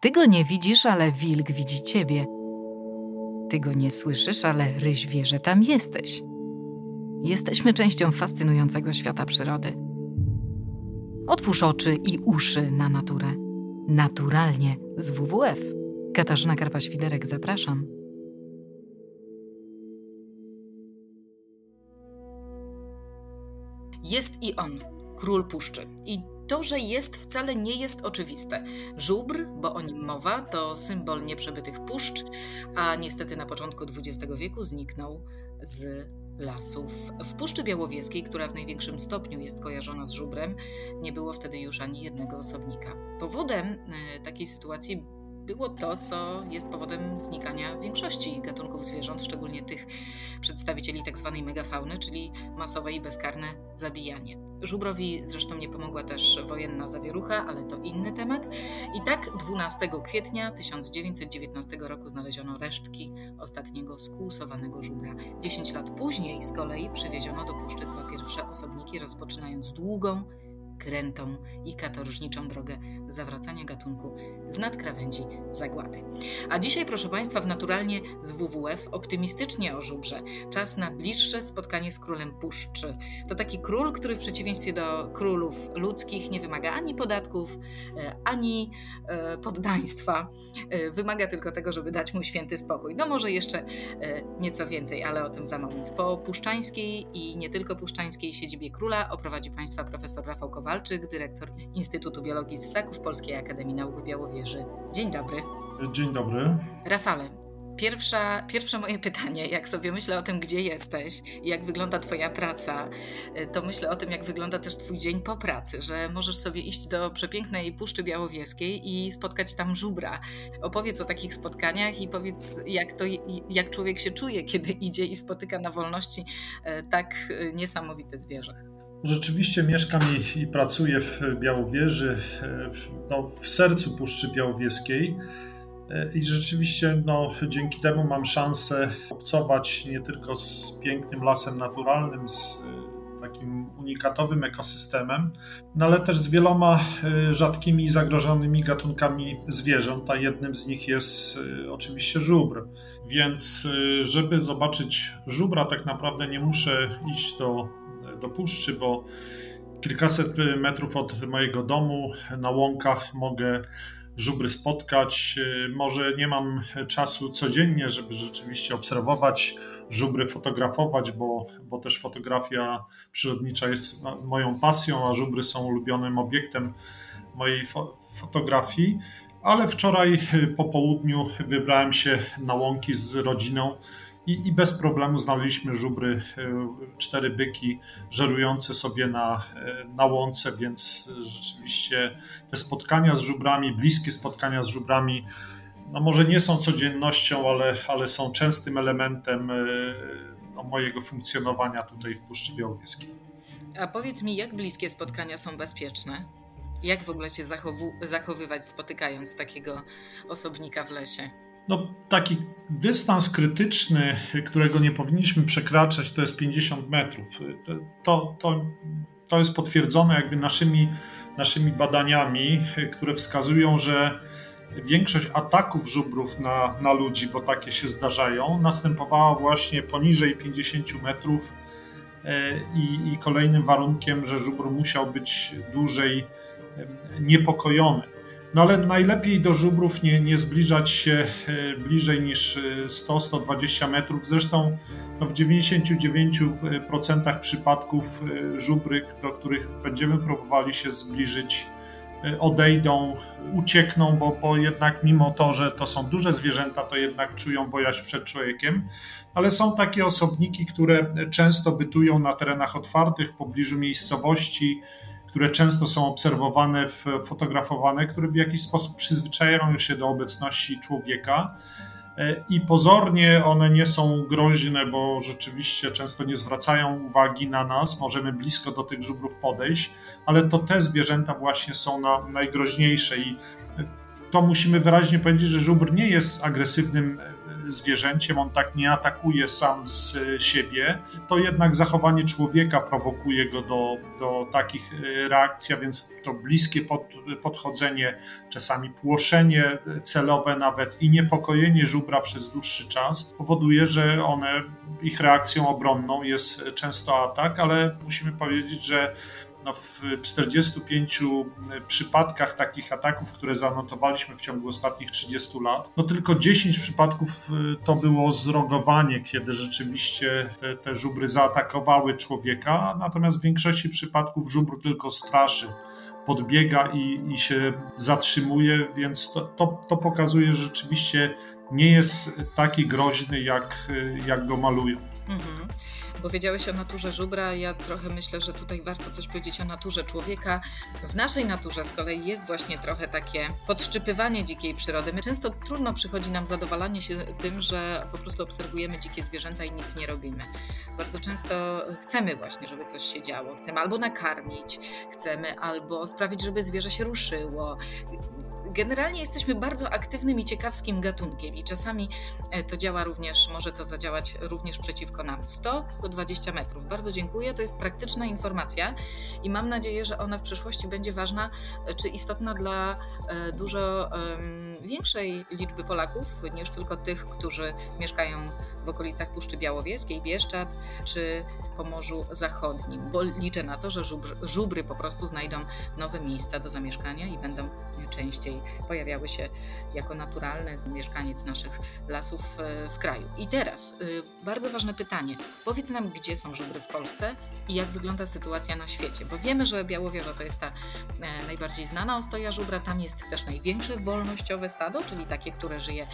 Ty go nie widzisz, ale wilk widzi ciebie. Ty go nie słyszysz, ale ryś wie, że tam jesteś. Jesteśmy częścią fascynującego świata przyrody. Otwórz oczy i uszy na naturę. Naturalnie z WWF. Katarzyna Karpa-Świderek, zapraszam. Jest i on, król puszczy. I to, że jest, wcale nie jest oczywiste. Żubr, bo o nim mowa, to symbol nieprzebytych puszcz, a niestety na początku XX wieku zniknął z lasów. W Puszczy Białowieskiej, która w największym stopniu jest kojarzona z żubrem, nie było wtedy już ani jednego osobnika. Powodem e, takiej sytuacji było to, co jest powodem znikania większości gatunków zwierząt, szczególnie tych przedstawicieli tzw. Tak megafauny, czyli masowe i bezkarne zabijanie. Żubrowi zresztą nie pomogła też wojenna zawierucha, ale to inny temat. I tak 12 kwietnia 1919 roku znaleziono resztki ostatniego skłusowanego żubra. 10 lat później z kolei przywieziono do puszczy dwa pierwsze osobniki, rozpoczynając długą, krętą i katorżniczą drogę zawracania gatunku z nadkrawędzi zagłady. A dzisiaj, proszę Państwa, w Naturalnie z WWF optymistycznie o żubrze. Czas na bliższe spotkanie z królem puszczy. To taki król, który w przeciwieństwie do królów ludzkich nie wymaga ani podatków, e, ani e, poddaństwa. E, wymaga tylko tego, żeby dać mu święty spokój. No może jeszcze nieco więcej, ale o tym za moment. Po puszczańskiej i nie tylko puszczańskiej siedzibie króla oprowadzi Państwa profesor Rafał Kowal Kowalczyk, dyrektor Instytutu Biologii Ssaków Polskiej Akademii Nauk w Białowieży. Dzień dobry. Dzień dobry. Rafale, Pierwsza, pierwsze moje pytanie, jak sobie myślę o tym, gdzie jesteś, jak wygląda Twoja praca, to myślę o tym, jak wygląda też Twój dzień po pracy, że możesz sobie iść do przepięknej Puszczy Białowieskiej i spotkać tam żubra. Opowiedz o takich spotkaniach i powiedz, jak, to, jak człowiek się czuje, kiedy idzie i spotyka na wolności e, tak e, niesamowite zwierzę. Rzeczywiście mieszkam i, i pracuję w Białowieży, w, no, w sercu Puszczy Białowieskiej. I rzeczywiście no, dzięki temu mam szansę obcować nie tylko z pięknym lasem naturalnym, z e, takim unikatowym ekosystemem, no, ale też z wieloma e, rzadkimi i zagrożonymi gatunkami zwierząt, a jednym z nich jest e, oczywiście żubr. Więc żeby zobaczyć żubra, tak naprawdę nie muszę iść do do puszczy, bo kilkaset metrów od mojego domu na łąkach mogę żubry spotkać. Może nie mam czasu codziennie, żeby rzeczywiście obserwować żubry, fotografować, bo, bo też fotografia przyrodnicza jest moją pasją, a żubry są ulubionym obiektem mojej fo fotografii. Ale wczoraj po południu wybrałem się na łąki z rodziną i, i bez problemu znaleźliśmy żubry, e, cztery byki żerujące sobie na, e, na łące, więc rzeczywiście te spotkania z żubrami, bliskie spotkania z żubrami, no może nie są codziennością, ale, ale są częstym elementem e, no, mojego funkcjonowania tutaj w Puszczy Białowieskiej. A powiedz mi, jak bliskie spotkania są bezpieczne? Jak w ogóle się zachowywać, spotykając takiego osobnika w lesie? No, taki dystans krytyczny, którego nie powinniśmy przekraczać, to jest 50 metrów. To, to, to jest potwierdzone jakby naszymi, naszymi badaniami, które wskazują, że większość ataków żubrów na, na ludzi, bo takie się zdarzają, następowała właśnie poniżej 50 metrów. E, I, I kolejnym warunkiem, że żubr musiał być dłużej niepokojony. No ale najlepiej do żubrów nie, nie zbliżać się e, bliżej niż 100-120 e, metrów. Zresztą no w 99% przypadków e, żubry, do których będziemy próbowali się zbliżyć, odejdą, uciekną, bo, bo jednak mimo to, że to są duże zwierzęta, to jednak czują bojaźń przed człowiekiem. Ale są takie osobniki, które często bytują na terenach otwartych, w pobliżu miejscowości, które często są obserwowane, fotografowane, które w jakiś sposób przyzwyczajają się do obecności człowieka. E, I pozornie one nie są groźne, bo rzeczywiście często nie zwracają uwagi na nas. Możemy blisko do tych żubrów podejść, ale to te zwierzęta właśnie są na, najgroźniejsze. I to musimy wyraźnie powiedzieć, że żubr nie jest agresywnym zwierzęciem, on tak nie atakuje sam z siebie, to jednak zachowanie człowieka prowokuje go do, do takich reakcji, a więc to bliskie pod, podchodzenie, czasami płoszenie celowe nawet i niepokojenie żubra przez dłuższy czas powoduje, że one, ich reakcją obronną jest często atak, ale musimy powiedzieć, że no w 45 przypadkach takich ataków, które zanotowaliśmy w ciągu ostatnich 30 lat, no tylko 10 przypadków y, to było zrogowanie, kiedy rzeczywiście te, te żubry zaatakowały człowieka, natomiast w większości przypadków żubr tylko straszy podbiega i, i się zatrzymuje, więc to, to, to, pokazuje, że rzeczywiście nie jest taki groźny, jak, jak go malują. Mhm. Powiedziałeś o naturze żubra, ja trochę myślę, że tutaj warto coś powiedzieć o naturze człowieka. W naszej naturze z kolei jest właśnie trochę takie podszczypywanie dzikiej przyrody. My często trudno przychodzi nam zadowalanie się tym, że po prostu obserwujemy dzikie zwierzęta i nic nie robimy. Bardzo często chcemy właśnie, żeby coś się działo. Chcemy albo nakarmić, chcemy albo sprawić, żeby zwierzę się ruszyło Generalnie jesteśmy bardzo aktywnym i ciekawskim gatunkiem i czasami e, to działa również, może to zadziałać również przeciwko nam. 100-120 metrów. Bardzo dziękuję, to jest praktyczna informacja i mam nadzieję, że ona w przyszłości będzie ważna e, czy istotna dla e, dużo większej liczby Polaków niż tylko tych, którzy mieszkają w okolicach Puszczy Białowieskiej, Bieszczad czy Pomorzu Zachodnim, bo liczę na to, że żubry, żubry po prostu znajdą nowe miejsca do zamieszkania i będą częściej pojawiały się jako naturalny mieszkaniec naszych lasów e, w kraju. I teraz e, bardzo ważne pytanie. Powiedz nam, gdzie są żubry w Polsce i jak wygląda sytuacja na świecie, bo wiemy, że Białowieża to jest ta e, najbardziej znana ostoja żubra, tam jest też największe wolnościowe stado, czyli takie, które żyje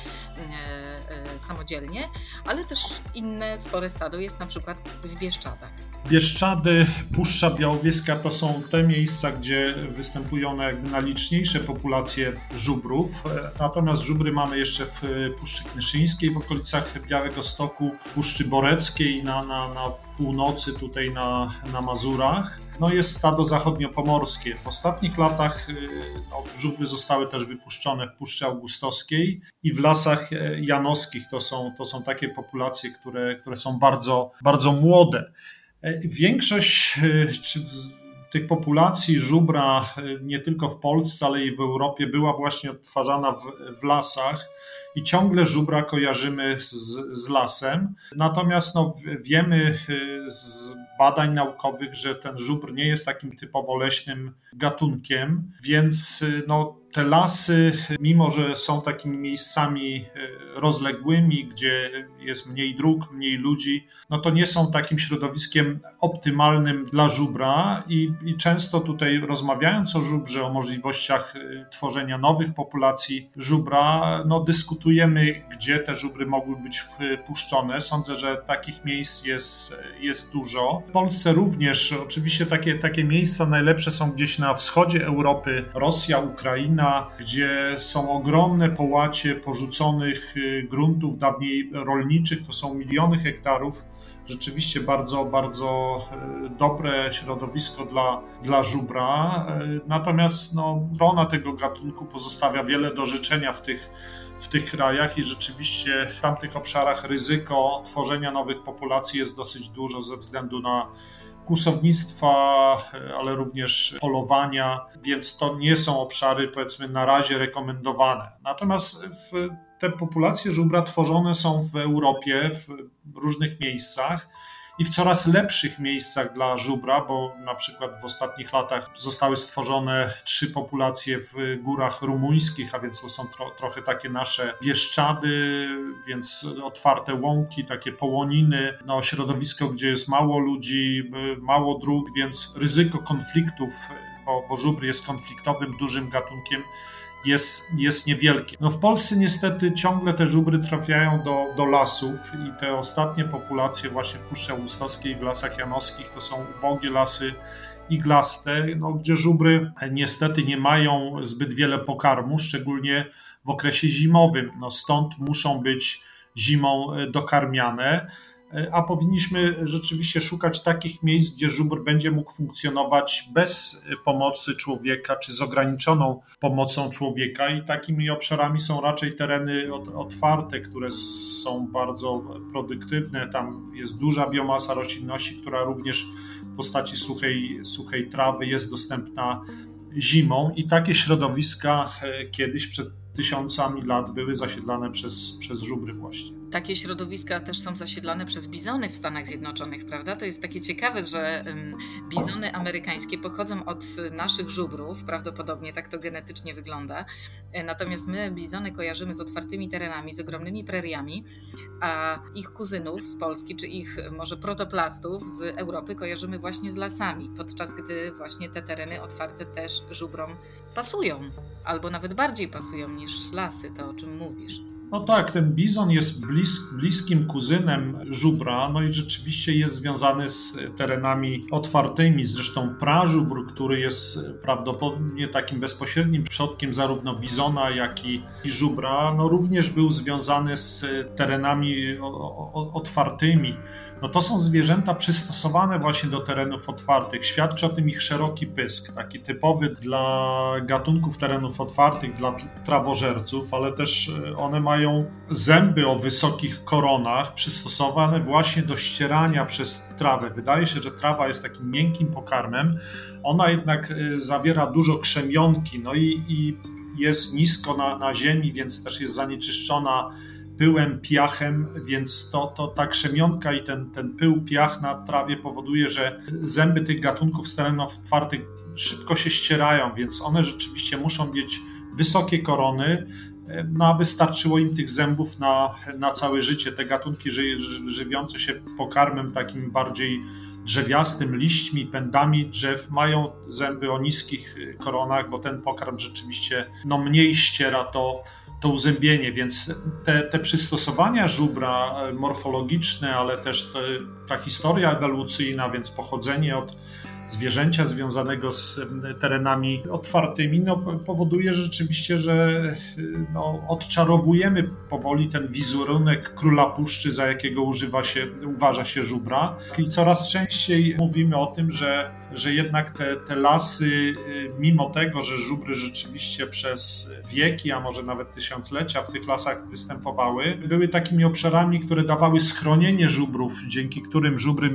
samodzielnie, ale też inne spore stado jest na przykład w Bieszczadach. Bieszczady, Puszcza Białowieska to są te miejsca, gdzie występują najliczniejsze populacje żubrów. Natomiast żubry mamy jeszcze w Puszczy Knyszyńskiej, w okolicach Białego Stoku, Puszczy Boreckiej na, na, na północy, tutaj na, na Mazurach. No jest stado zachodniopomorskie. W ostatnich latach y, no, żubry zostały też wypuszczone w Puszczy Augustowskiej i w lasach e, janowskich. To są, to są takie populacje, które, które są bardzo, bardzo młode. E, większość e, tych populacji żubra e, nie tylko w Polsce, ale i w Europie była właśnie odtwarzana w, w lasach i ciągle żubra kojarzymy z, z lasem. Natomiast no, wiemy z badań naukowych, że ten żubr nie jest takim typowo leśnym gatunkiem, więc no, te lasy, mimo że są takimi miejscami rozległymi, gdzie jest mniej dróg, mniej ludzi, no to nie są takim środowiskiem optymalnym dla żubra i, i często tutaj rozmawiając o żubrze, o możliwościach e, tworzenia nowych populacji żubra, no dyskutujemy, gdzie te żubry mogły być wpuszczone. Sądzę, że takich miejsc jest, jest dużo. W Polsce również oczywiście takie, takie miejsca najlepsze są gdzieś na wschodzie Europy, Rosja, Ukraina, gdzie są ogromne połacie porzuconych y, gruntów dawniej rolniczych, to są miliony hektarów. Rzeczywiście bardzo, bardzo y, dobre środowisko dla, dla żubra. Y, natomiast no, rona tego gatunku pozostawia wiele do życzenia w tych, w tych krajach i rzeczywiście w tamtych obszarach ryzyko tworzenia nowych populacji jest dosyć dużo ze względu na kłusownictwa, ale również polowania, więc to nie są obszary, powiedzmy, na razie rekomendowane. Natomiast te populacje żubra tworzone są w Europie, w różnych miejscach i w coraz lepszych miejscach dla żubra, bo na przykład w ostatnich latach zostały stworzone trzy populacje w górach rumuńskich, a więc to są tro, trochę takie nasze bieszczady, więc otwarte łąki, takie połoniny, no, środowisko, gdzie jest mało ludzi, mało dróg, więc ryzyko konfliktów, bo, bo żubr jest konfliktowym, dużym gatunkiem, jest, jest niewielkie. No w Polsce niestety ciągle te żubry trafiają do, do lasów i te ostatnie populacje właśnie w Puszczy Augustowskiej, w Lasach Janowskich to są ubogie lasy iglaste, no, gdzie żubry niestety nie mają zbyt wiele pokarmu, szczególnie w okresie zimowym. No, stąd muszą być zimą dokarmiane. A powinniśmy rzeczywiście szukać takich miejsc, gdzie żubr będzie mógł funkcjonować bez pomocy człowieka, czy z ograniczoną pomocą człowieka. I takimi obszarami są raczej tereny otwarte, które są bardzo produktywne, tam jest duża biomasa roślinności, która również w postaci suchej, suchej trawy jest dostępna zimą. I takie środowiska e, kiedyś przed tysiącami lat były zasiedlane przez, przez żubry właśnie takie środowiska też są zasiedlane przez bizony w Stanach Zjednoczonych, prawda? To jest takie ciekawe, że bizony amerykańskie pochodzą od naszych żubrów, prawdopodobnie tak to genetycznie wygląda. E, natomiast my bizony kojarzymy z otwartymi terenami, z ogromnymi preriami, a ich kuzynów z Polski, czy ich może protoplastów z Europy kojarzymy właśnie z lasami, podczas gdy właśnie te tereny otwarte też żubrom pasują, albo nawet bardziej pasują niż lasy, to o czym mówisz. No tak, ten bizon jest blis, bliskim kuzynem żubra, no i rzeczywiście jest związany z terenami otwartymi. Zresztą prażubr, który jest prawdopodobnie takim bezpośrednim przodkiem zarówno bizona, jak i, i żubra, no również był związany z terenami otwartymi no to są zwierzęta przystosowane właśnie do terenów otwartych. Świadczy o tym ich szeroki pysk, taki typowy dla gatunków terenów otwartych, dla trawożerców, ale też e, one mają zęby o wysokich koronach, przystosowane właśnie do ścierania przez trawę. Wydaje się, że trawa jest takim miękkim pokarmem, ona jednak e, zawiera dużo krzemionki, no i, i jest nisko na, na ziemi, więc też jest zanieczyszczona pyłem, piachem, więc to, to ta krzemionka i ten, ten pył, piach na trawie powoduje, że zęby tych gatunków z terenów otwartych szybko się ścierają, więc one rzeczywiście muszą mieć wysokie korony, no aby starczyło im tych zębów na, na całe życie. Te gatunki ży, żywiące się pokarmem takim bardziej drzewiastym, liśćmi, pędami drzew mają zęby o niskich koronach, bo ten pokarm rzeczywiście no, mniej ściera to to uzębienie, więc te, te przystosowania żubra e, morfologiczne, ale też te, ta historia ewolucyjna, więc pochodzenie od zwierzęcia związanego z terenami otwartymi, no, powoduje rzeczywiście, że no, odczarowujemy powoli ten wizerunek króla puszczy, za jakiego używa się, uważa się żubra. I coraz częściej mówimy o tym, że, że jednak te, te lasy, y, mimo tego, że żubry rzeczywiście przez wieki, a może nawet tysiąclecia w tych lasach występowały, były takimi obszarami, które dawały schronienie żubrów, dzięki którym żubry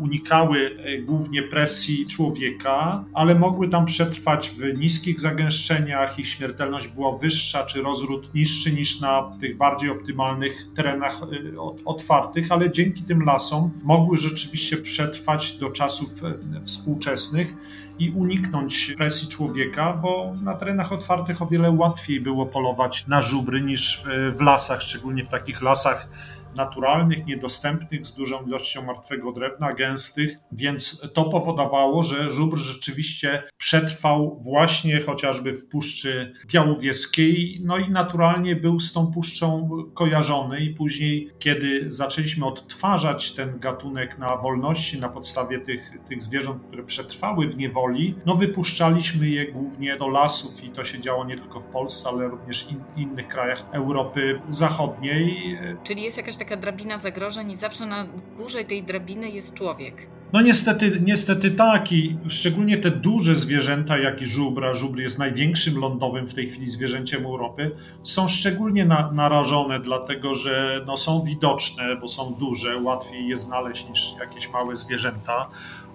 unikały e, głównie presji człowieka, ale mogły tam przetrwać w niskich zagęszczeniach, ich śmiertelność była wyższa, czy rozród niższy niż na tych bardziej optymalnych terenach e, otwartych, ale dzięki tym lasom mogły rzeczywiście przetrwać do czasów e, współczesnych i uniknąć presji człowieka, bo na terenach otwartych o wiele łatwiej było polować na żubry niż w lasach, szczególnie w takich lasach naturalnych, niedostępnych, z dużą ilością martwego drewna, gęstych, więc to powodowało, że żubr rzeczywiście przetrwał właśnie chociażby w Puszczy Białowieskiej, no i naturalnie był z tą puszczą kojarzony i później, kiedy zaczęliśmy odtwarzać ten gatunek na wolności na podstawie tych, tych zwierząt, które przetrwały w niewoli, no wypuszczaliśmy je głównie do lasów i to się działo nie tylko w Polsce, ale również in, innych krajach Europy Zachodniej. Czyli jest jakaś taka drabina zagrożeń i zawsze na górze tej drabiny jest człowiek. No niestety, niestety tak i szczególnie te duże zwierzęta, jak i żubra, żubr jest największym lądowym w tej chwili zwierzęciem Europy, są szczególnie na, narażone, dlatego że no, są widoczne, bo są duże, łatwiej je znaleźć niż jakieś małe zwierzęta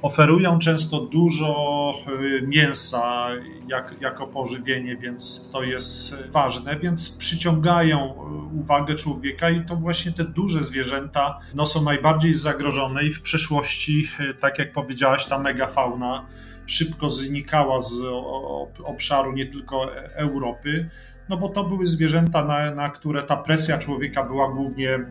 oferują często dużo y, mięsa jak, jako pożywienie, więc to jest ważne, więc przyciągają y, uwagę człowieka i to właśnie te duże zwierzęta no, są najbardziej zagrożone i w przeszłości, y, tak jak powiedziałaś, ta megafauna szybko znikała z obszaru nie tylko Europy, no bo to były zwierzęta, na, na które ta presja człowieka była głównie e,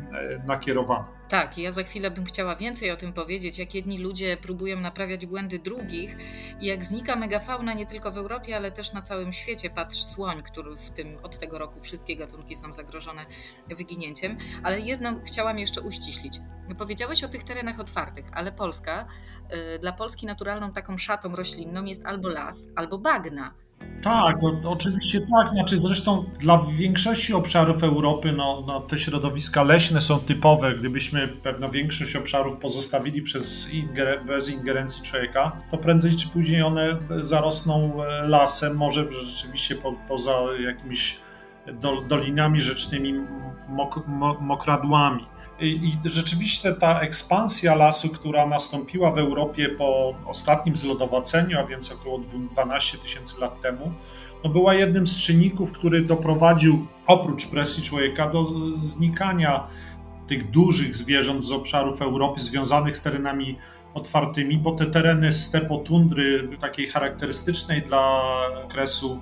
nakierowana. Tak, ja za chwilę bym chciała więcej o tym powiedzieć, jak jedni ludzie próbują naprawiać błędy drugich i jak znika megafauna nie tylko w Europie, ale też na całym świecie. Patrz słoń, który w tym od tego roku wszystkie gatunki są zagrożone wyginięciem. Ale jedno chciałam jeszcze uściślić. Powiedziałeś o tych terenach otwartych, ale Polska, y, dla Polski naturalną taką szatą roślinną jest albo las, albo bagna. Tak, o, oczywiście tak. Znaczy zresztą dla większości obszarów Europy no, no, te środowiska leśne są typowe. Gdybyśmy pewno większość obszarów pozostawili przez bez ingerencji człowieka, to prędzej czy później one zarosną e, lasem, może rzeczywiście po, poza jakimiś dolinami rzecznymi, mok, mokradłami. I rzeczywiście ta ekspansja lasu, która nastąpiła w Europie po ostatnim zlodowaceniu, a więc około 12 tysięcy lat temu, no była jednym z czynników, który doprowadził oprócz presji człowieka do znikania tych dużych zwierząt z obszarów Europy związanych z terenami otwartymi, bo te tereny stepotundry, takiej charakterystycznej dla okresu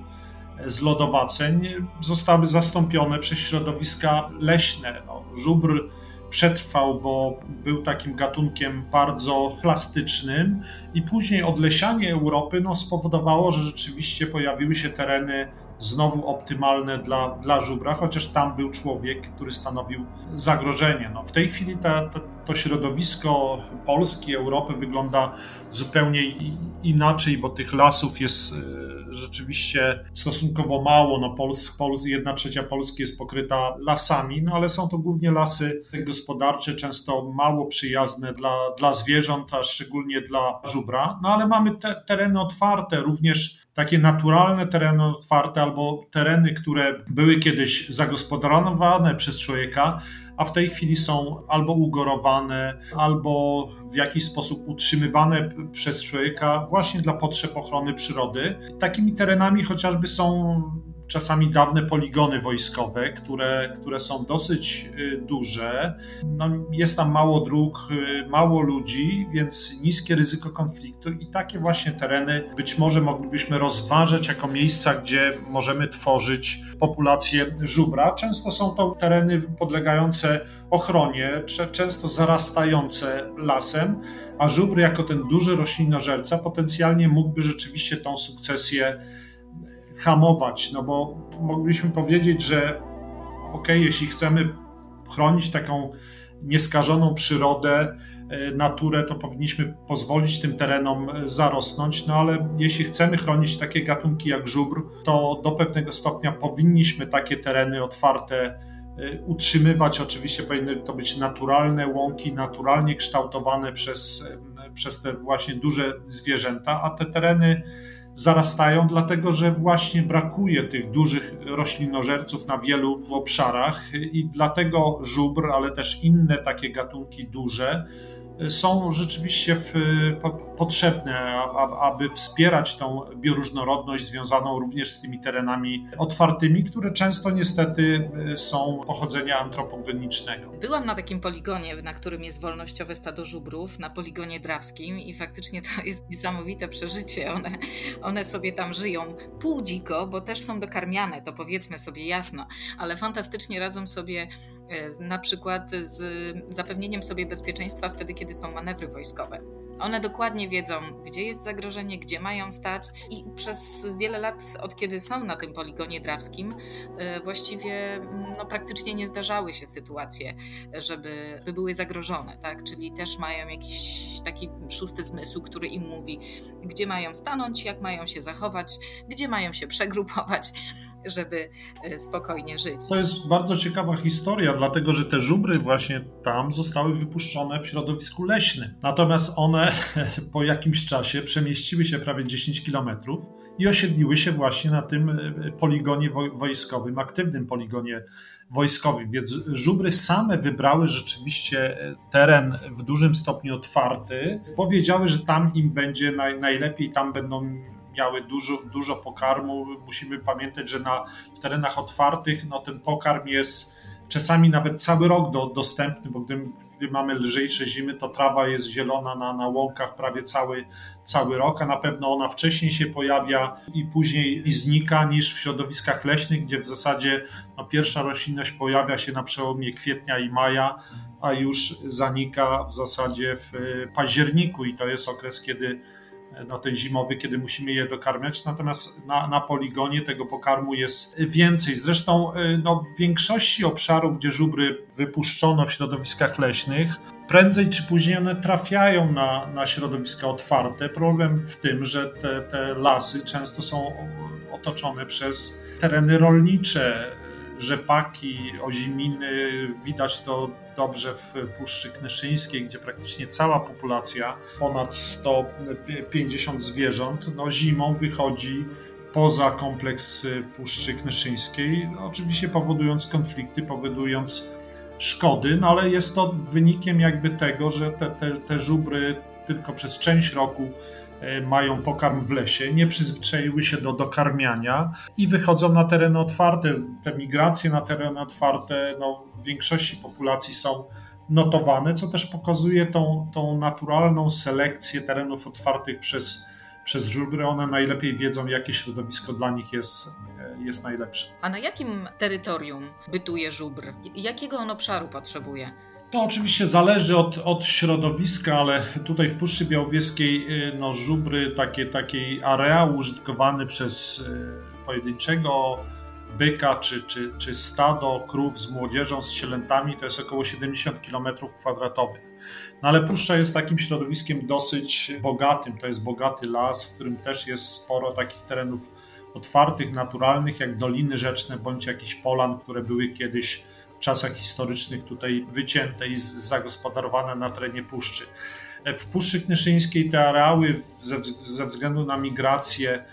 zlodowaceń, zostały zastąpione przez środowiska leśne. No, żubr przetrwał, bo był takim gatunkiem bardzo plastycznym i później odlesianie Europy no, spowodowało, że rzeczywiście pojawiły się tereny znowu optymalne dla, dla żubra, chociaż tam był człowiek, który stanowił zagrożenie. No, w tej chwili ta, ta, to środowisko Polski, Europy wygląda zupełnie inaczej, bo tych lasów jest e, rzeczywiście stosunkowo mało. No, Pols, Pols, jedna trzecia Polski jest pokryta lasami, no ale są to głównie lasy gospodarcze, często mało przyjazne dla, dla zwierząt, a szczególnie dla żubra. No ale mamy te, tereny otwarte, również takie naturalne tereny otwarte albo tereny, które były kiedyś zagospodarowane przez człowieka, a w tej chwili są albo ugorowane, albo w jakiś sposób utrzymywane przez człowieka właśnie dla potrzeb ochrony przyrody. Takimi terenami chociażby są czasami dawne poligony wojskowe, które, które są dosyć y, duże. No, jest tam mało dróg, y, mało ludzi, więc niskie ryzyko konfliktu i takie właśnie tereny być może moglibyśmy rozważać jako miejsca, gdzie możemy tworzyć populację żubra. Często są to tereny podlegające ochronie, często zarastające lasem, a żubr jako ten duży roślinożerca potencjalnie mógłby rzeczywiście tą sukcesję hamować, no bo moglibyśmy powiedzieć, że ok, jeśli chcemy chronić taką nieskażoną przyrodę, e, naturę, to powinniśmy pozwolić tym terenom e, zarosnąć, no ale jeśli chcemy chronić takie gatunki jak żubr, to do pewnego stopnia powinniśmy takie tereny otwarte e, utrzymywać. Oczywiście powinny to być naturalne łąki, naturalnie kształtowane przez, przez te właśnie duże zwierzęta, a te tereny zarastają, dlatego że właśnie brakuje tych dużych roślinożerców na wielu obszarach i dlatego żubr, ale też inne takie gatunki duże są rzeczywiście w, po, potrzebne, aby wspierać tą bioróżnorodność związaną również z tymi terenami otwartymi, które często niestety e, są pochodzenia antropogenicznego. Byłam na takim poligonie, na którym jest wolnościowe stado żubrów, na poligonie drawskim i faktycznie to jest niesamowite przeżycie. One, one sobie tam żyją pół dziko, bo też są dokarmiane, to powiedzmy sobie jasno, ale fantastycznie radzą sobie na przykład z zapewnieniem sobie bezpieczeństwa wtedy, kiedy są manewry wojskowe. One dokładnie wiedzą, gdzie jest zagrożenie, gdzie mają stać, i przez wiele lat, od kiedy są na tym poligonie drawskim, e, właściwie no, praktycznie nie zdarzały się sytuacje, żeby by były zagrożone. Tak? Czyli też mają jakiś taki szósty zmysł, który im mówi, gdzie mają stanąć, jak mają się zachować, gdzie mają się przegrupować żeby e, spokojnie żyć. To jest bardzo ciekawa historia, dlatego że te żubry właśnie tam zostały wypuszczone w środowisku leśnym. Natomiast one po jakimś czasie przemieściły się prawie 10 kilometrów i osiedliły się właśnie na tym e, poligonie wojskowym, aktywnym poligonie wojskowym. Więc żubry same wybrały rzeczywiście e, teren w dużym stopniu otwarty. Powiedziały, że tam im będzie naj, najlepiej, tam będą miały dużo, dużo pokarmu. Musimy pamiętać, że na, w terenach otwartych no, ten pokarm jest czasami nawet cały rok do, dostępny, bo gdy, gdy mamy lżejsze zimy, to trawa jest zielona na, na łąkach prawie cały, cały rok, a na pewno ona wcześniej się pojawia i później i znika niż w środowiskach leśnych, gdzie w zasadzie no, pierwsza roślinność pojawia się na przełomie kwietnia i maja, a już zanika w zasadzie w październiku i to jest okres, kiedy no, ten zimowy, kiedy musimy je dokarmiać, natomiast na, na poligonie tego pokarmu jest więcej. Zresztą y, no, w większości obszarów, gdzie żubry wypuszczono w środowiskach leśnych, prędzej czy później one trafiają na, na środowiska otwarte. Problem w tym, że te, te lasy często są otoczone przez tereny rolnicze, rzepaki, oziminy. Widać to dobrze w Puszczy Knyszyńskiej, gdzie praktycznie cała populacja, ponad 150 zwierząt, no zimą wychodzi poza kompleks Puszczy Knyszyńskiej, oczywiście powodując konflikty, powodując szkody, no ale jest to wynikiem jakby tego, że te, te, te żubry tylko przez część roku mają pokarm w lesie, nie przyzwyczaiły się do dokarmiania i wychodzą na tereny otwarte. Te migracje na tereny otwarte no, w większości populacji są notowane, co też pokazuje tą, tą naturalną selekcję terenów otwartych przez przez żubry, one najlepiej wiedzą, jakie środowisko dla nich jest, e, jest najlepsze. A na jakim terytorium bytuje żubr? Jakiego on obszaru potrzebuje? To oczywiście zależy od, od środowiska, ale tutaj w Puszczy Białowieskiej e, no, żubry, takie, taki areał użytkowany przez e, pojedynczego byka czy, czy, czy stado krów z młodzieżą, z cielętami, to jest około 70 km kwadratowych. No ale Puszcza jest takim środowiskiem dosyć bogatym. To jest bogaty las, w którym też jest sporo takich terenów otwartych, naturalnych, jak doliny rzeczne bądź jakiś polan, które były kiedyś czasach historycznych tutaj wycięte i zagospodarowane na terenie Puszczy. W Puszczy Knyszyńskiej te areały ze, ze względu na migrację E,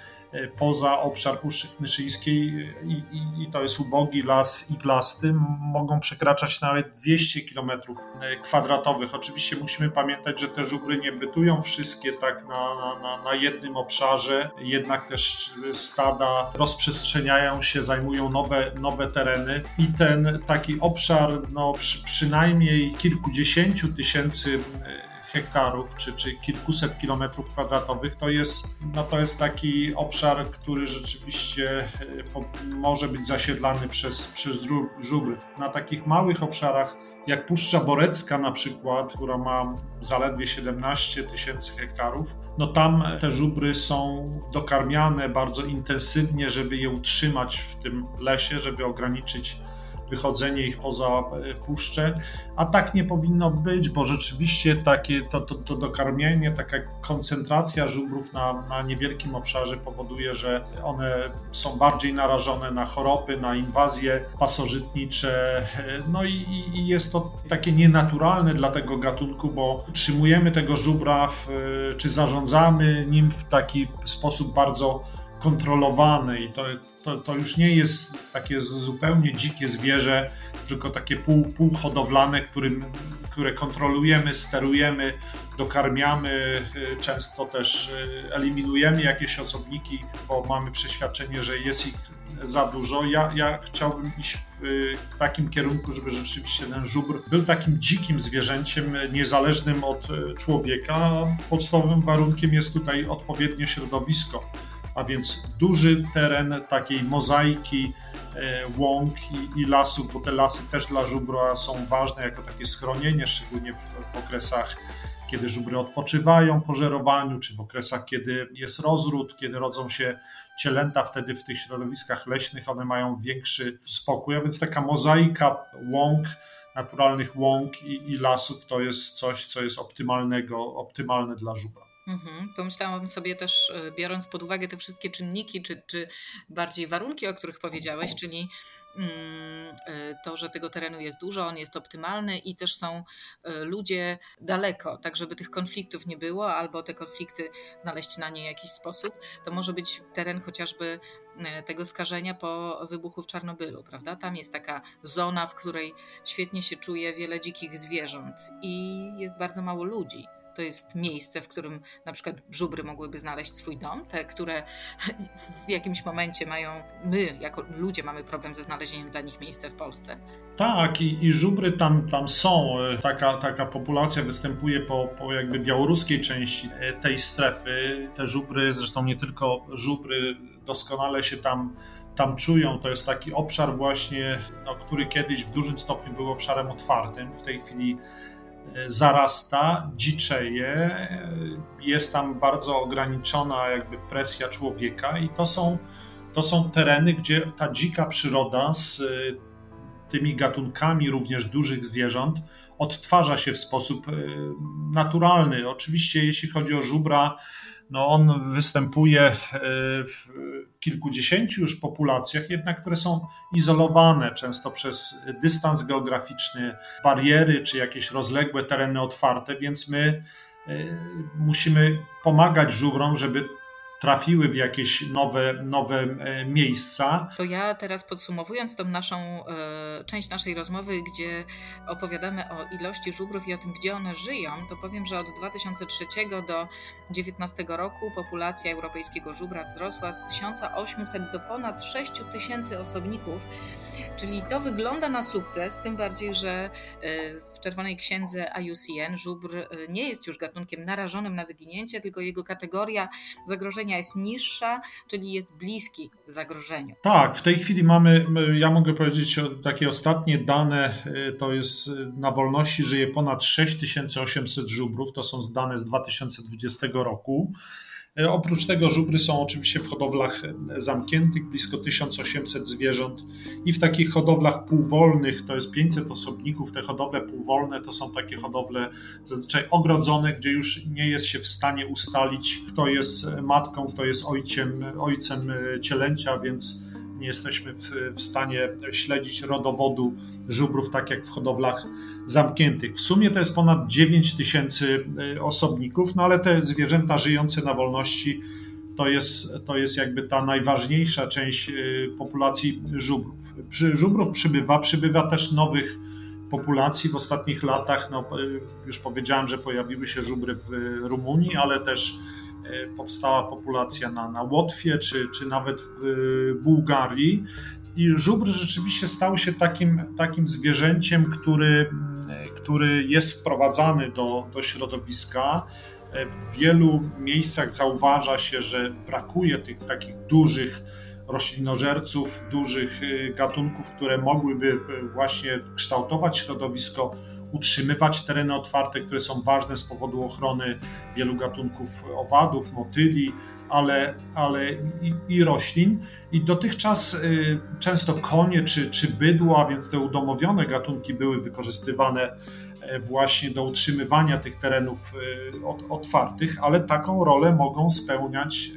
poza obszar Puszczy Knyszyńskiej i, i, i, to jest ubogi las iglasty, mogą przekraczać nawet 200 km e, kwadratowych. Oczywiście musimy pamiętać, że te żubry nie bytują wszystkie tak na, na, na jednym obszarze, jednak też stada rozprzestrzeniają się, zajmują nowe, nowe tereny i ten taki obszar no, przy, przynajmniej kilkudziesięciu tysięcy e, hektarów czy, czy kilkuset kilometrów kwadratowych, to jest, no to jest taki obszar, który rzeczywiście e, może być zasiedlany przez, przez żubry. Na takich małych obszarach, jak Puszcza Borecka na przykład, która ma zaledwie 17 tysięcy hektarów, no tam te żubry są dokarmiane bardzo intensywnie, żeby je utrzymać w tym lesie, żeby ograniczyć wychodzenie ich poza e, puszczę, a tak nie powinno być, bo rzeczywiście takie to, to, to dokarmienie, taka koncentracja żubrów na, na niewielkim obszarze powoduje, że one są bardziej narażone na choroby, na inwazje pasożytnicze, no i, i jest to takie nienaturalne dla tego gatunku, bo utrzymujemy tego żubra, w, e, czy zarządzamy nim w taki sposób bardzo kontrolowane i to, to, to, już nie jest takie zupełnie dzikie zwierzę, tylko takie pół, półhodowlane, którym, które kontrolujemy, sterujemy, dokarmiamy, y, często też y, eliminujemy jakieś osobniki, bo mamy przeświadczenie, że jest ich za dużo. Ja, ja chciałbym iść w y, takim kierunku, żeby rzeczywiście ten żubr był takim dzikim zwierzęciem, niezależnym od człowieka. Podstawowym warunkiem jest tutaj odpowiednie środowisko a więc duży teren takiej mozaiki e, łąk i, i lasów, bo te lasy też dla żubra są ważne jako takie schronienie, szczególnie w okresach kiedy żubry odpoczywają po żerowaniu, czy w okresach, kiedy jest rozród, kiedy rodzą się cielęta, wtedy w tych środowiskach leśnych one mają większy spokój, a więc taka mozaika łąk, naturalnych łąk i, i lasów to jest coś, co jest optymalnego, optymalne dla żubra. Mhm. Pomyślałam sobie też, e, biorąc pod uwagę te wszystkie czynniki, czy, czy bardziej warunki, o których powiedziałeś, czyli mm, e, to, że tego terenu jest dużo, on jest optymalny i też są e, ludzie daleko, tak żeby tych konfliktów nie było, albo te konflikty znaleźć na nie jakiś sposób, to może być teren chociażby tego skażenia po wybuchu w Czarnobylu, prawda? Tam jest taka zona, w której świetnie się czuje wiele dzikich zwierząt i jest bardzo mało ludzi to jest miejsce, w którym na przykład żubry mogłyby znaleźć swój dom, te, które w jakimś momencie mają, my jako ludzie mamy problem ze znalezieniem dla nich miejsca w Polsce. Tak, i, i żubry tam, tam są. Taka, taka populacja występuje po, po jakby białoruskiej części tej strefy. Te żubry, zresztą nie tylko żubry, doskonale się tam tam czują. To jest taki obszar właśnie, no, który kiedyś w dużym stopniu był obszarem otwartym. W tej chwili zarasta, dziczeje, jest tam bardzo ograniczona jakby presja człowieka i to są, to są tereny, gdzie ta dzika przyroda z tymi gatunkami również dużych zwierząt odtwarza się w sposób e, naturalny. Oczywiście, jeśli chodzi o żubra, no on występuje e, w kilkudziesięciu już populacjach, jednak które są izolowane często przez dystans geograficzny, bariery czy jakieś rozległe tereny otwarte, więc my e, musimy pomagać żubrom, żeby trafiły w jakieś nowe, nowe e, miejsca. To ja teraz podsumowując tą naszą e, część naszej rozmowy, gdzie opowiadamy o ilości żubrów i o tym, gdzie one żyją, to powiem, że od 2003 do 2019 roku populacja europejskiego żubra wzrosła z 1800 do ponad 6000 osobników, czyli to wygląda na sukces, tym bardziej, że e, w Czerwonej Księdze IUCN żubr nie jest już gatunkiem narażonym na wyginięcie, tylko jego kategoria zagrożenia jest niższa, czyli jest bliski zagrożeniu. Tak, w tej chwili mamy, ja mogę powiedzieć, takie ostatnie dane, y, to jest y, na wolności żyje ponad 6800 żubrów, to są dane z 2020 roku. E, oprócz tego żubry są oczywiście w hodowlach e, zamkniętych, blisko 1800 zwierząt. I w takich hodowlach półwolnych, to jest 500 osobników, te hodowle półwolne to są takie hodowle zazwyczaj ogrodzone, gdzie już nie jest się w stanie ustalić, kto jest matką, kto jest ojcem, ojcem e, cielęcia, więc nie jesteśmy w, w stanie śledzić rodowodu żubrów, tak jak w hodowlach zamkniętych. W sumie to jest ponad 9 tysięcy e, osobników, no ale te zwierzęta żyjące na wolności to jest, to jest jakby ta najważniejsza część e, populacji żubrów. Żubrów przybywa, przybywa też nowych populacji w ostatnich latach. No, e, już powiedziałem, że pojawiły się żubry w Rumunii, ale też powstała populacja na, na Łotwie czy, czy nawet w Bułgarii. I żubr rzeczywiście stał się takim, takim zwierzęciem, który, który jest wprowadzany do, do środowiska. W wielu miejscach zauważa się, że brakuje tych takich dużych roślinożerców, dużych gatunków, które mogłyby właśnie kształtować środowisko, utrzymywać tereny otwarte, które są ważne z powodu ochrony wielu gatunków owadów, motyli, ale, ale i, i roślin. I dotychczas y, często konie czy, czy bydła, więc te udomowione gatunki były wykorzystywane e, właśnie do utrzymywania tych terenów y, otwartych, ale taką rolę mogą spełniać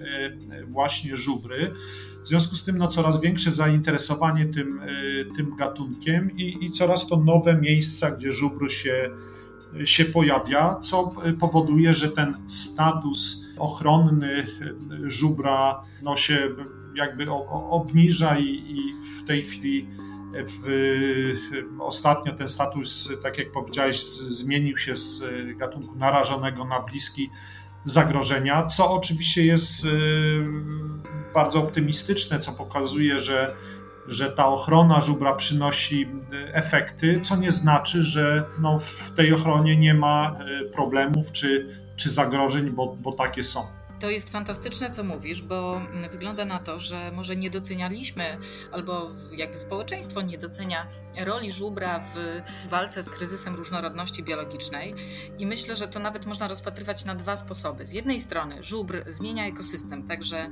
e, właśnie żubry. W związku z tym no, coraz większe zainteresowanie tym, e, tym gatunkiem i, i coraz to nowe miejsca, gdzie żubr się, się pojawia, co powoduje, że ten status ochronny żubra no, się jakby obniża i, i w tej chwili w, ostatnio ten status, tak jak powiedziałeś, zmienił się z gatunku narażonego na bliski zagrożenia, co oczywiście jest y, bardzo optymistyczne, co pokazuje, że, że ta ochrona żubra przynosi y, efekty, co nie znaczy, że no w tej ochronie nie ma y, problemów czy, czy zagrożeń, bo, bo takie są. To jest fantastyczne, co mówisz, bo wygląda na to, że może nie docenialiśmy, albo jakby społeczeństwo nie docenia roli żubra w walce z kryzysem różnorodności biologicznej. I myślę, że to nawet można rozpatrywać na dwa sposoby. Z jednej strony, żubr zmienia ekosystem, także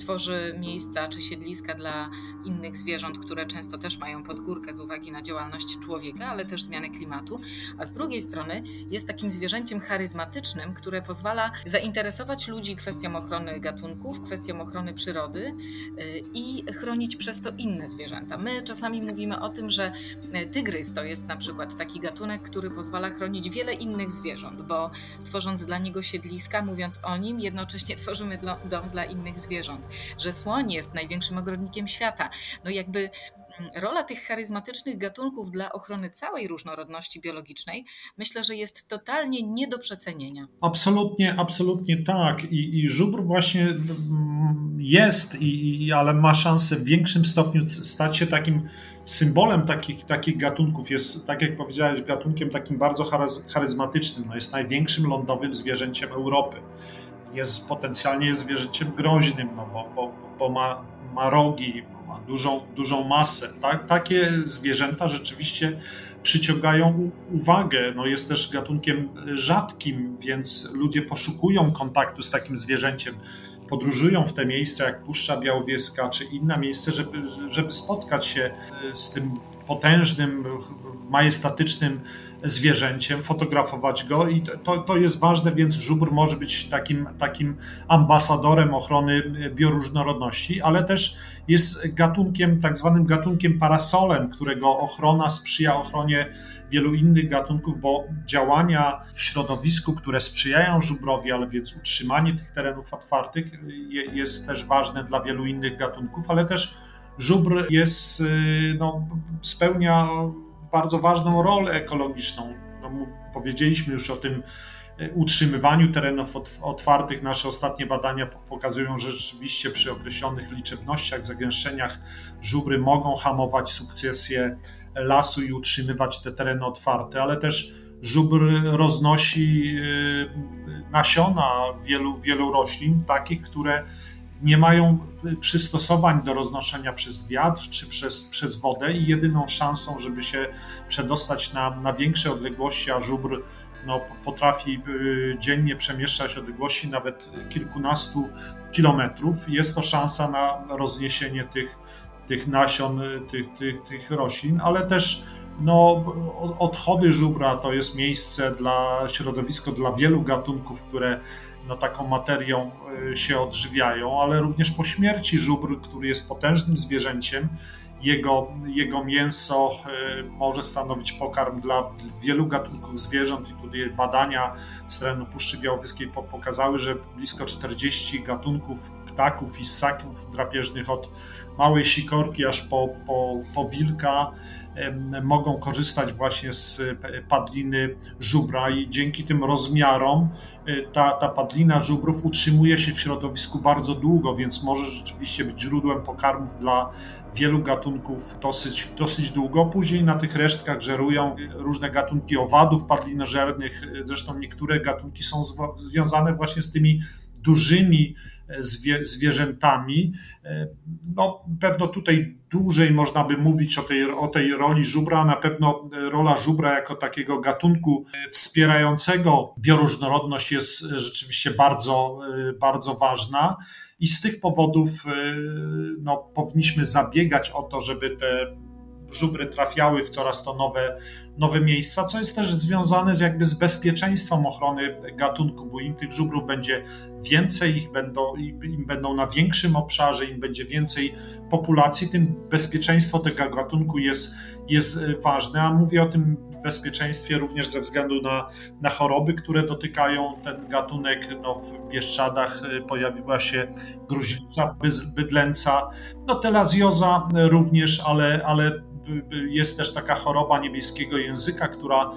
tworzy miejsca czy siedliska dla innych zwierząt, które często też mają podgórkę z uwagi na działalność człowieka, ale też zmianę klimatu. A z drugiej strony, jest takim zwierzęciem charyzmatycznym, które pozwala zainteresować ludzi kwestią kwestią ochrony gatunków, kwestią ochrony przyrody y, i chronić przez to inne zwierzęta. My czasami mówimy o tym, że y, tygrys to jest na przykład taki gatunek, który pozwala chronić wiele innych zwierząt, bo tworząc dla niego siedliska, mówiąc o nim, jednocześnie tworzymy dom dla innych zwierząt. Że słoń jest największym ogrodnikiem świata. No jakby rola tych charyzmatycznych gatunków dla ochrony całej różnorodności biologicznej myślę, że jest totalnie nie do przecenienia. Absolutnie, absolutnie tak. I, i żubr właśnie mm, jest, i, i, ale ma szansę w większym stopniu stać się takim symbolem takich, takich gatunków. Jest, tak jak powiedziałeś, gatunkiem takim bardzo charyzmatycznym. No jest największym lądowym zwierzęciem Europy. Jest potencjalnie zwierzęciem groźnym, no bo, bo, bo ma, ma rogi, ma dużą, dużą masę. Tak, takie zwierzęta rzeczywiście przyciągają uwagę. No jest też gatunkiem rzadkim, więc ludzie poszukują kontaktu z takim zwierzęciem. Podróżują w te miejsca jak Puszcza Białowieska czy inne miejsce, żeby, żeby spotkać się z tym potężnym, majestatycznym zwierzęciem, fotografować go i to, to jest ważne, więc żubr może być takim, takim ambasadorem ochrony bioróżnorodności, ale też jest gatunkiem, tak zwanym gatunkiem parasolem, którego ochrona sprzyja ochronie wielu innych gatunków, bo działania w środowisku, które sprzyjają żubrowi, ale więc utrzymanie tych terenów otwartych jest też ważne dla wielu innych gatunków, ale też żubr jest, y, no, spełnia bardzo ważną rolę ekologiczną. No, powiedzieliśmy już o tym y, utrzymywaniu terenów otwartych. Nasze ostatnie badania pokazują, że rzeczywiście przy określonych liczebnościach, zagęszczeniach żubry mogą hamować sukcesję lasu i utrzymywać te tereny otwarte, ale też żubr roznosi y, nasiona wielu, wielu roślin, takich, które nie mają przystosowań do roznoszenia przez wiatr czy przez, przez wodę i jedyną szansą, żeby się przedostać na, na większe odległości, a żubr no, potrafi y, dziennie przemieszczać odległości nawet kilkunastu kilometrów, jest to szansa na rozniesienie tych, tych nasion, tych, tych, tych roślin, ale też no, odchody żubra to jest miejsce dla środowisko dla wielu gatunków, które no, taką materią y, się odżywiają, ale również po śmierci żubr, który jest potężnym zwierzęciem, jego, jego mięso y, może stanowić pokarm dla wielu gatunków zwierząt i tutaj badania z terenu Puszczy Białowieskiej pokazały, że blisko 40 gatunków ptaków i ssaków drapieżnych od małej sikorki aż po, po, po wilka mogą korzystać właśnie z padliny żubra i dzięki tym rozmiarom e, ta, ta padlina żubrów utrzymuje się w środowisku bardzo długo, więc może rzeczywiście być źródłem pokarmów dla wielu gatunków dosyć, dosyć długo. Później na tych resztkach żerują różne gatunki owadów padlinożernych, zresztą niektóre gatunki są związane właśnie z tymi dużymi zwie, zwierzętami. E, no, pewno tutaj dłużej można by mówić o tej, o tej roli żubra. Na pewno rola żubra jako takiego gatunku wspierającego bioróżnorodność jest rzeczywiście bardzo, e, bardzo ważna. I z tych powodów e, no, powinniśmy zabiegać o to, żeby te żubry trafiały w coraz to nowe, nowe miejsca, co jest też związane z jakby z bezpieczeństwem ochrony gatunku, bo im tych żubrów będzie więcej, ich będą, im będą na większym obszarze, im będzie więcej populacji, tym bezpieczeństwo tego gatunku jest, jest ważne, a mówię o tym bezpieczeństwie również ze względu na, na choroby, które dotykają ten gatunek. No, w Bieszczadach y, pojawiła się gruźlica bydlęca, no telazjoza również, ale, ale jest też taka choroba niebieskiego języka, która e,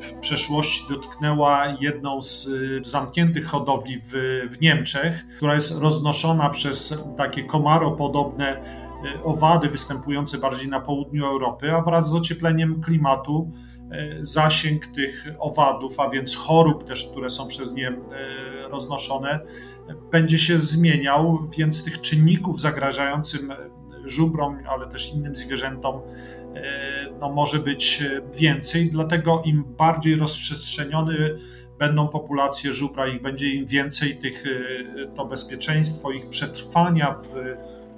w przeszłości dotknęła jedną z e, zamkniętych hodowli w, w Niemczech, która jest roznoszona przez takie komaropodobne e, owady występujące bardziej na południu Europy, a wraz z ociepleniem klimatu zasięg tych owadów, a więc chorób też, które są przez nie roznoszone, będzie się zmieniał, więc tych czynników zagrażającym żubrom, ale też innym zwierzętom e, no, może być więcej. Dlatego im bardziej rozprzestrzeniony będą populacje żubra, ich będzie im więcej, tych, e, to bezpieczeństwo ich przetrwania w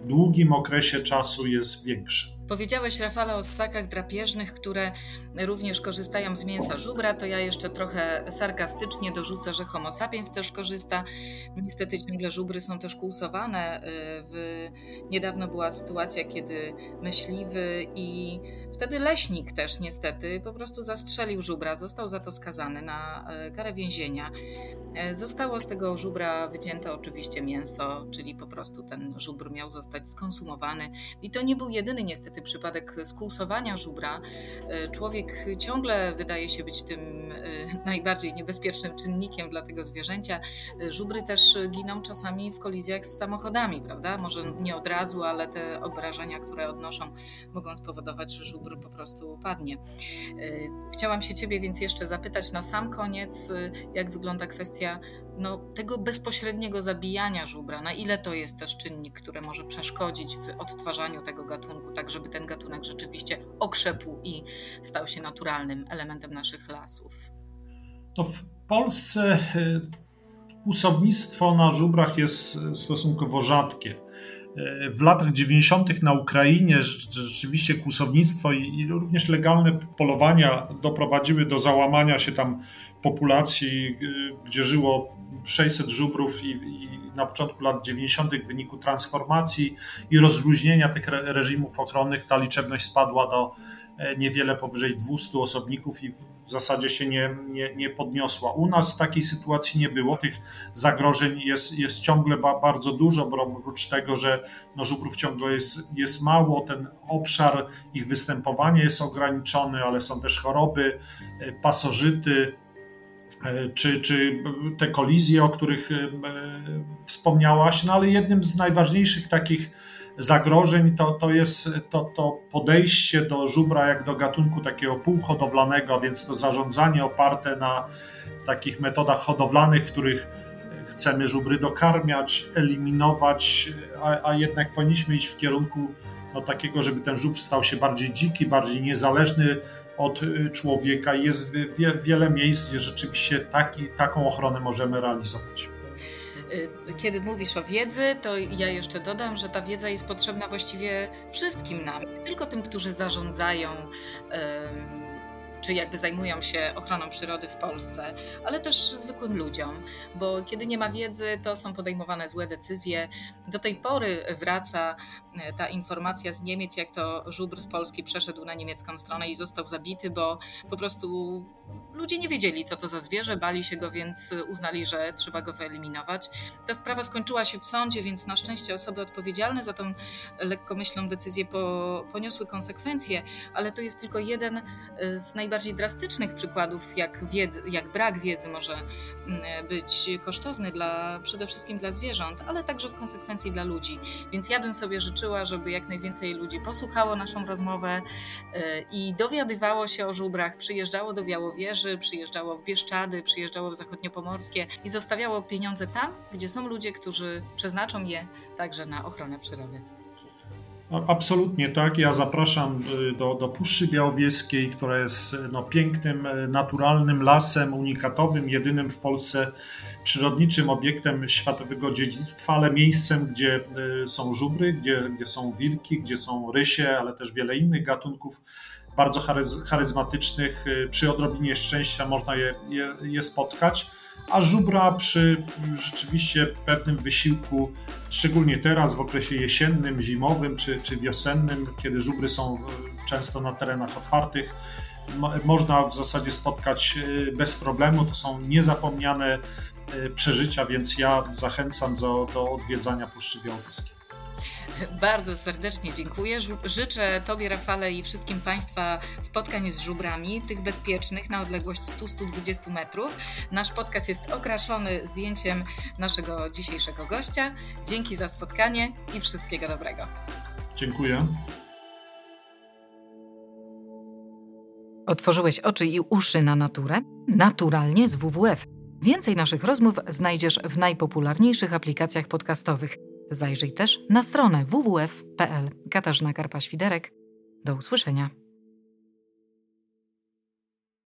długim okresie czasu jest większe. Powiedziałeś, Rafale, o ssakach drapieżnych, które również korzystają z mięsa żubra, to ja jeszcze trochę sarkastycznie dorzucę, że homo sapiens też korzysta. Niestety ciągle żubry są też kłusowane. Y, w... Niedawno była sytuacja, kiedy myśliwy i wtedy leśnik też niestety po prostu zastrzelił żubra, został za to skazany na y, karę więzienia. Y, zostało z tego żubra wycięte oczywiście mięso, czyli po prostu ten żubr miał zostać skonsumowany. I to nie był jedyny niestety przypadek skłusowania żubra. Człowiek człowiek ciągle wydaje się być tym e, najbardziej niebezpiecznym czynnikiem dla tego zwierzęcia. E, żubry też giną czasami w kolizjach z samochodami, prawda? Może nie od razu, ale te obrażenia, które odnoszą, mogą spowodować, że żubr po prostu upadnie. E, chciałam się Ciebie więc jeszcze zapytać na sam koniec, jak wygląda kwestia no, tego bezpośredniego zabijania żubra. Na ile to jest też czynnik, który może przeszkodzić w odtwarzaniu tego gatunku, tak żeby ten gatunek rzeczywiście okrzepł i stał się naturalnym elementem naszych lasów? To w Polsce usownictwo y, na żubrach jest stosunkowo rzadkie. W latach 90. na Ukrainie rzeczywiście kłusownictwo i, i, również legalne polowania doprowadziły do załamania się tam populacji, gdzie żyło 600 żubrów i, i na początku lat 90. w wyniku transformacji i rozluźnienia tych reżimów ochronnych ta liczebność spadła do e, niewiele powyżej 200 osobników i w zasadzie się nie, nie, nie podniosła. U nas takiej sytuacji nie było. Tych zagrożeń jest, jest ciągle ba, bardzo dużo, bo oprócz tego, że no, żubrów ciągle jest, jest mało, ten obszar ich występowania jest ograniczony, ale są też choroby, e, pasożyty, e, czy, czy te kolizje, o których e, wspomniałaś, no ale jednym z najważniejszych takich zagrożeń to, to jest to, to podejście do żubra jak do gatunku takiego półhodowlanego, a więc to zarządzanie oparte na takich metodach hodowlanych, w których chcemy żubry dokarmiać, eliminować, a, a jednak powinniśmy iść w kierunku no, takiego, żeby ten żubr stał się bardziej dziki, bardziej niezależny od y, człowieka. Jest wie, wiele miejsc, gdzie rzeczywiście taki, taką ochronę możemy realizować. Y, kiedy mówisz o wiedzy, to ja jeszcze dodam, że ta wiedza jest potrzebna właściwie wszystkim nam, nie tylko tym, którzy zarządzają czy jakby zajmują się ochroną przyrody w Polsce, ale też zwykłym ludziom, bo kiedy nie ma wiedzy, to są podejmowane złe decyzje. Do tej pory wraca e, ta informacja z Niemiec, jak to żubr z Polski przeszedł na niemiecką stronę i został zabity, bo po prostu ludzie nie wiedzieli, co to za zwierzę, bali się go, więc uznali, że trzeba go wyeliminować. Ta sprawa skończyła się w sądzie, więc na szczęście osoby odpowiedzialne za tą lekkomyślną decyzję po, poniosły konsekwencje, ale to jest tylko jeden e, z najbardziej najbardziej drastycznych przykładów, jak, wiedzy, jak brak wiedzy może mm, być kosztowny dla, przede wszystkim dla zwierząt, ale także w konsekwencji dla ludzi. Więc ja bym sobie życzyła, żeby jak najwięcej ludzi posłuchało naszą rozmowę y, i dowiadywało się o żubrach, przyjeżdżało do Białowieży, przyjeżdżało w Bieszczady, przyjeżdżało w Zachodniopomorskie i zostawiało pieniądze tam, gdzie są ludzie, którzy przeznaczą je także na ochronę przyrody. Absolutnie tak. Ja zapraszam y, do, do Puszczy Białowieskiej, która jest no, pięknym, y, naturalnym lasem unikatowym, jedynym w Polsce przyrodniczym obiektem światowego dziedzictwa, ale miejscem, gdzie y, są żubry, gdzie, gdzie są wilki, gdzie są rysie, ale też wiele innych gatunków bardzo charyzmatycznych. Przy odrobinie szczęścia można je, je, je spotkać a żubra przy rzeczywiście pewnym wysiłku, szczególnie teraz w okresie jesiennym, zimowym czy, czy wiosennym, kiedy żubry są e, często na terenach otwartych, można w zasadzie spotkać e, bez problemu. To są niezapomniane e, przeżycia, więc ja zachęcam do, do odwiedzania Puszczy Białowieskiej. Bardzo serdecznie dziękuję. Życzę Tobie, Rafale, i wszystkim Państwa spotkań z żubrami, tych bezpiecznych na odległość 100-120 metrów. Nasz podcast jest okraszony zdjęciem naszego dzisiejszego gościa. Dzięki za spotkanie i wszystkiego dobrego. Dziękuję. Otworzyłeś oczy i uszy na naturę? Naturalnie z WWF. Więcej naszych rozmów znajdziesz w najpopularniejszych aplikacjach podcastowych – Zajrzyj też na stronę www.pl. Katarzyna Karpa-Świderek. Do usłyszenia.